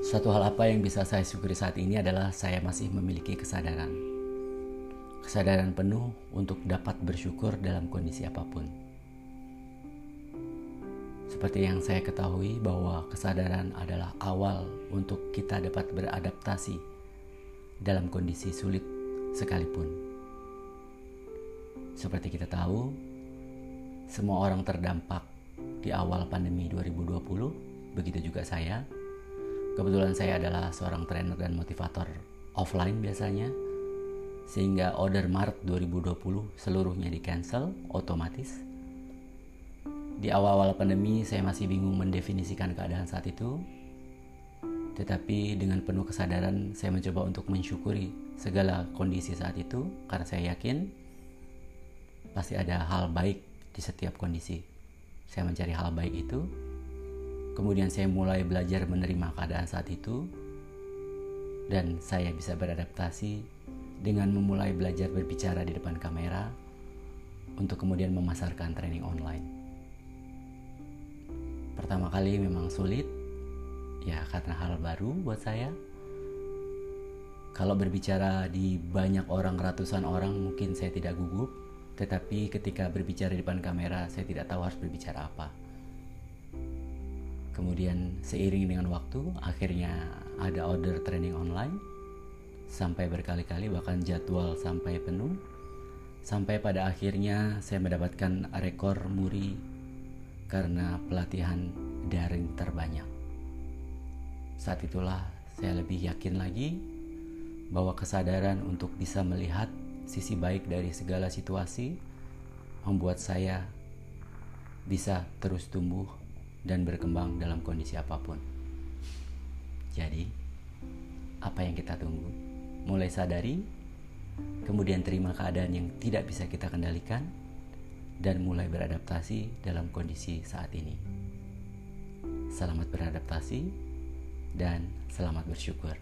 Suatu hal apa yang bisa saya syukuri saat ini adalah saya masih memiliki kesadaran. Kesadaran penuh untuk dapat bersyukur dalam kondisi apa pun. Seperti yang saya ketahui bahwa kesadaran adalah awal untuk kita dapat beradaptasi dalam kondisi sulit sekalipun. Seperti kita tahu, semua orang terdampak di awal pandemi 2020, begitu juga saya Kebetulan saya adalah seorang trainer dan motivator offline biasanya. Sehingga order Maret 2020 seluruhnya di cancel otomatis. Di awal-awal pandemi saya masih bingung mendefinisikan keadaan saat itu. Tetapi dengan penuh kesadaran saya mencoba untuk mensyukuri segala kondisi saat itu karena saya yakin pasti ada hal baik di setiap kondisi. Saya mencari hal baik itu Kemudian saya mulai belajar menerima keadaan saat itu dan saya bisa beradaptasi dengan memulai belajar berbicara di depan kamera untuk kemudian memasarkan training online. Pertama kali memang sulit, ya karena hal baru buat saya. Kalau berbicara di banyak orang, ratusan orang, mungkin saya tidak gugup, tetapi ketika berbicara di depan kamera, saya tidak tahu harus berbicara apa Kemudian seiring dengan waktu akhirnya ada order training online sampai berkali-kali bahkan jadwal sampai penuh sampai pada akhirnya saya mendapatkan rekor muri karena pelatihan daring terbanyak. Saat itulah saya lebih yakin lagi bahwa kesadaran untuk bisa melihat sisi baik dari segala situasi membuat saya bisa terus tumbuh dan berkembang dalam kondisi apa pun. Jadi, apa yang kita tunggu? Mulai sadari, kemudian terima keadaan yang tidak bisa kita kendalikan, dan mulai beradaptasi dalam kondisi saat ini. Selamat beradaptasi dan selamat bersyukur.